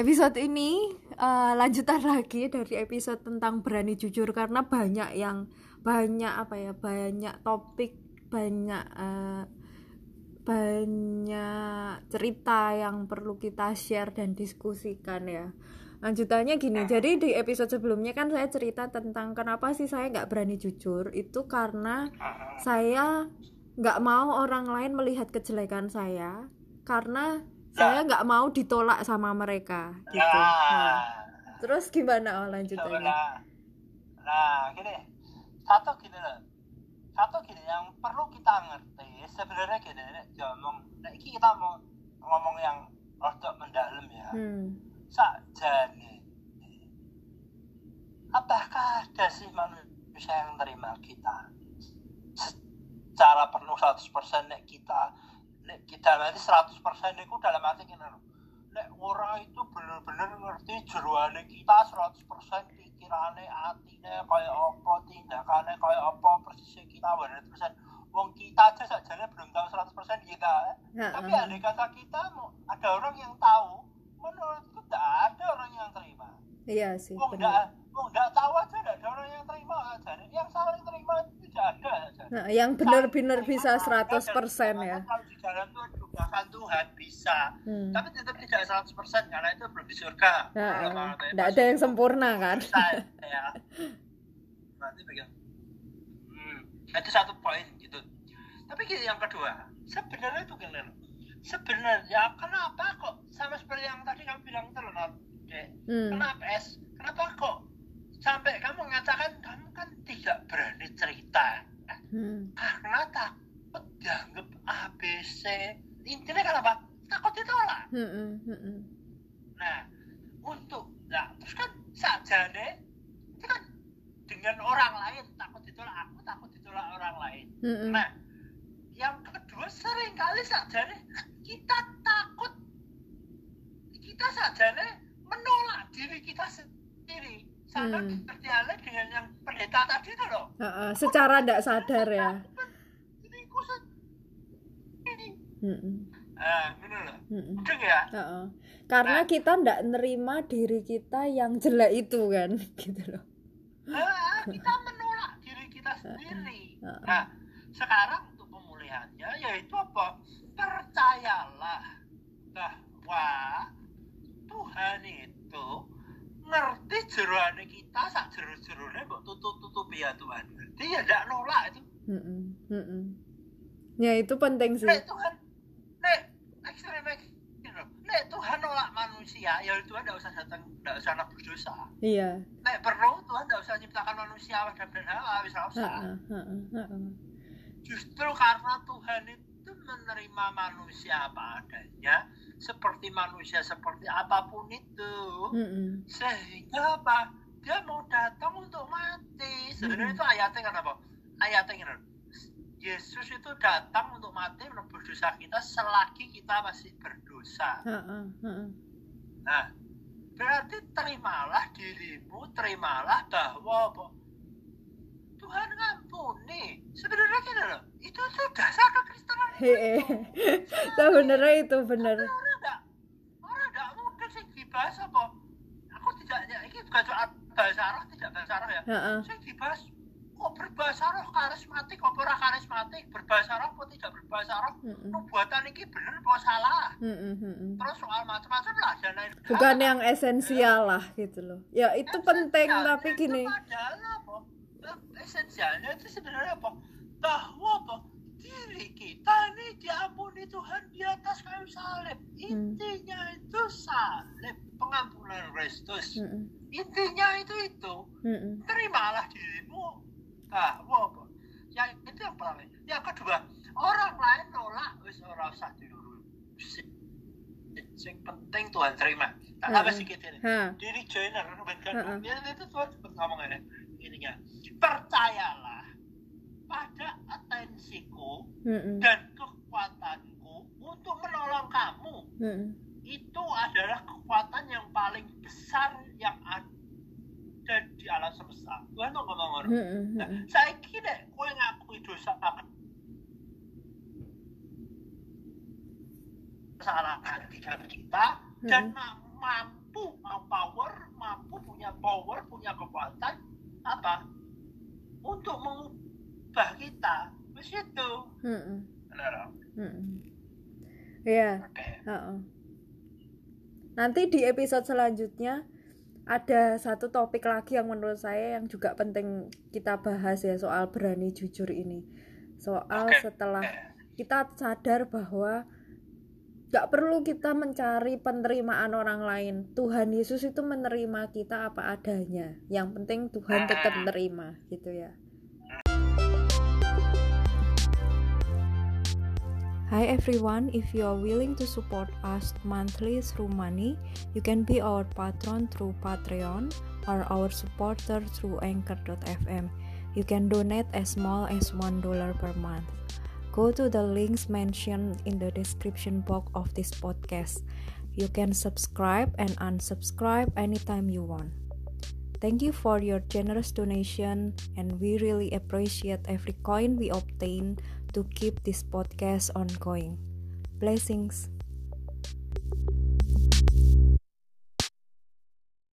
episode ini uh, lanjutan lagi dari episode tentang berani jujur karena banyak yang banyak apa ya banyak topik banyak uh, banyak cerita yang perlu kita share dan diskusikan ya. Lanjutannya gini jadi di episode sebelumnya kan saya cerita tentang kenapa sih saya nggak berani jujur itu karena saya nggak mau orang lain melihat kejelekan saya karena saya nggak mau ditolak sama mereka gitu. Nah, terus gimana oh, lanjutannya nah, nah gini. Satu gini loh. Satu gini yang perlu kita ngerti sebenarnya gini ngomong nah ini kita mau ngomong yang untuk mendalam ya. Hmm. saja nih apakah ada sih manusia yang terima kita? Secara penuh 100% nek kita nek kita nanti 100% itu dalam arti gini loh nek orang itu bener-bener ngerti jeruannya kita 100% pikirannya hatinya kayak apa tindakannya kayak apa persisnya kita 100% wong kita aja saja belum tahu 100% kita ya. tapi ada kata kita ada orang yang tahu menurutku tidak ada orang yang terima. Iya sih wong tidak wong tidak tahu aja tidak ada orang yang terima aja. Yang saling terima itu tidak ada aja. Nah, yang benar-benar bisa 100% ya kalau di jalan tuh bahkan Tuhan bisa. Hmm. tapi tetap tidak 100% karena itu belum di surga. Nah, tidak ada yang sempurna kan? bisa, ya. nanti pegang hmm, itu satu poin gitu. Tapi yang kedua sebenarnya itu gini sebenarnya kenapa kok sama seperti yang tadi kamu bilang dek hmm. kenapa es? Kenapa kok sampai kamu mengatakan kamu kan tidak berani cerita? Hmm. karena takut dianggap ABC intinya kan apa takut ditolak hmm, hmm, hmm. nah untuk nah terus kan saja deh itu kan dengan orang lain takut ditolak aku takut ditolak orang lain hmm. nah yang kedua sering kali saja deh kita takut kita saja deh menolak diri kita sendiri sama hmm. seperti halnya dengan yang pendeta tadi itu loh uh, uh, secara tidak sadar ya Mm Uh, mm ya. Uh -uh. Karena nah. kita ndak nerima diri kita yang jelek itu kan, gitu loh. Uh, kita menolak diri kita sendiri. Uh -uh. Nah, sekarang untuk pemulihannya yaitu apa? Percayalah bahwa Tuhan itu ngerti jeruannya kita sak jeru jeruannya kok tutup tutup ya Tuhan. Dia tidak nolak itu. -mm. Mm -mm. Ya itu penting sih. Nah, Tuhan nek gitu nek Tuhan nolak manusia ya Tuhan tidak usah datang tidak usah anak berdosa iya nek perlu Tuhan tidak usah. Menciptakan manusia Adam dan Hawa bisa usah justru karena Tuhan itu menerima manusia apa adanya seperti manusia seperti apa pun itu mm sehingga apa? Dia mau datang untuk mati. Sebenarnya mm itu ayatnya kan apa? Ayatnya kan Yesus itu datang untuk mati menebus dosa kita selagi kita masih berdosa. Nah, berarti terimalah dirimu, terimalah bahwa Tuhan ngampuni. Sebenarnya gitu loh, itu tuh dasar kekristenan. Sebenarnya itu benar. Orang enggak, orang enggak mungkin sih dibahas apa. Aku tidak, ya, ini bukan soal bahasa roh, tidak bahasa roh ya. Saya dibahas kok berbahasa roh karismatik berbahasa roh apa tidak berbahasa roh mm -mm. nubuatan ini bener apa salah? Mm -mm. terus soal macam-macam lah dan lain bukan yang esensial lah gitu loh. Ya itu esensial, penting tapi gini. adalah apa? Esensialnya itu sebenarnya apa? Bahwa apa? Diri kita ini diampuni Tuhan di atas kayu salib. Intinya mm. itu salib pengampunan Kristus. Mm -mm. intinya itu itu. Mm -mm. terimalah dirimu. Ah apa? Yang itu yang pertama yang kedua orang lain nolak wis ora usah diurusi sing penting Tuhan terima. Tak apa sih kita ini. Diri joiner kan. Ya itu Tuhan sempat ngomong ini. Ininya. Percayalah pada atensiku dan kekuatanku untuk menolong kamu. Itu adalah kekuatan yang paling besar yang ada di alam semesta. Tuhan tuh ngomong ngono nah, saya kira kue ngakui dosa kesalahan di dalam kita dan mampu power mampu punya power punya kekuatan apa? Untuk mengubah kita. Di situ Mm-mm. benar. Ya oke. Heeh. Nanti di episode selanjutnya ada satu topik lagi yang menurut saya yang juga penting kita bahas ya soal berani jujur ini. Soal Oke. setelah kita sadar bahwa gak perlu kita mencari penerimaan orang lain. Tuhan Yesus itu menerima kita apa adanya. Yang penting Tuhan tetap menerima gitu ya. Hi everyone, if you are willing to support us monthly through money, you can be our patron through Patreon or our supporter through Anchor.fm. You can donate as small as $1 per month. Go to the links mentioned in the description box of this podcast. You can subscribe and unsubscribe anytime you want. Thank you for your generous donation, and we really appreciate every coin we obtain to keep this podcast ongoing. Blessings.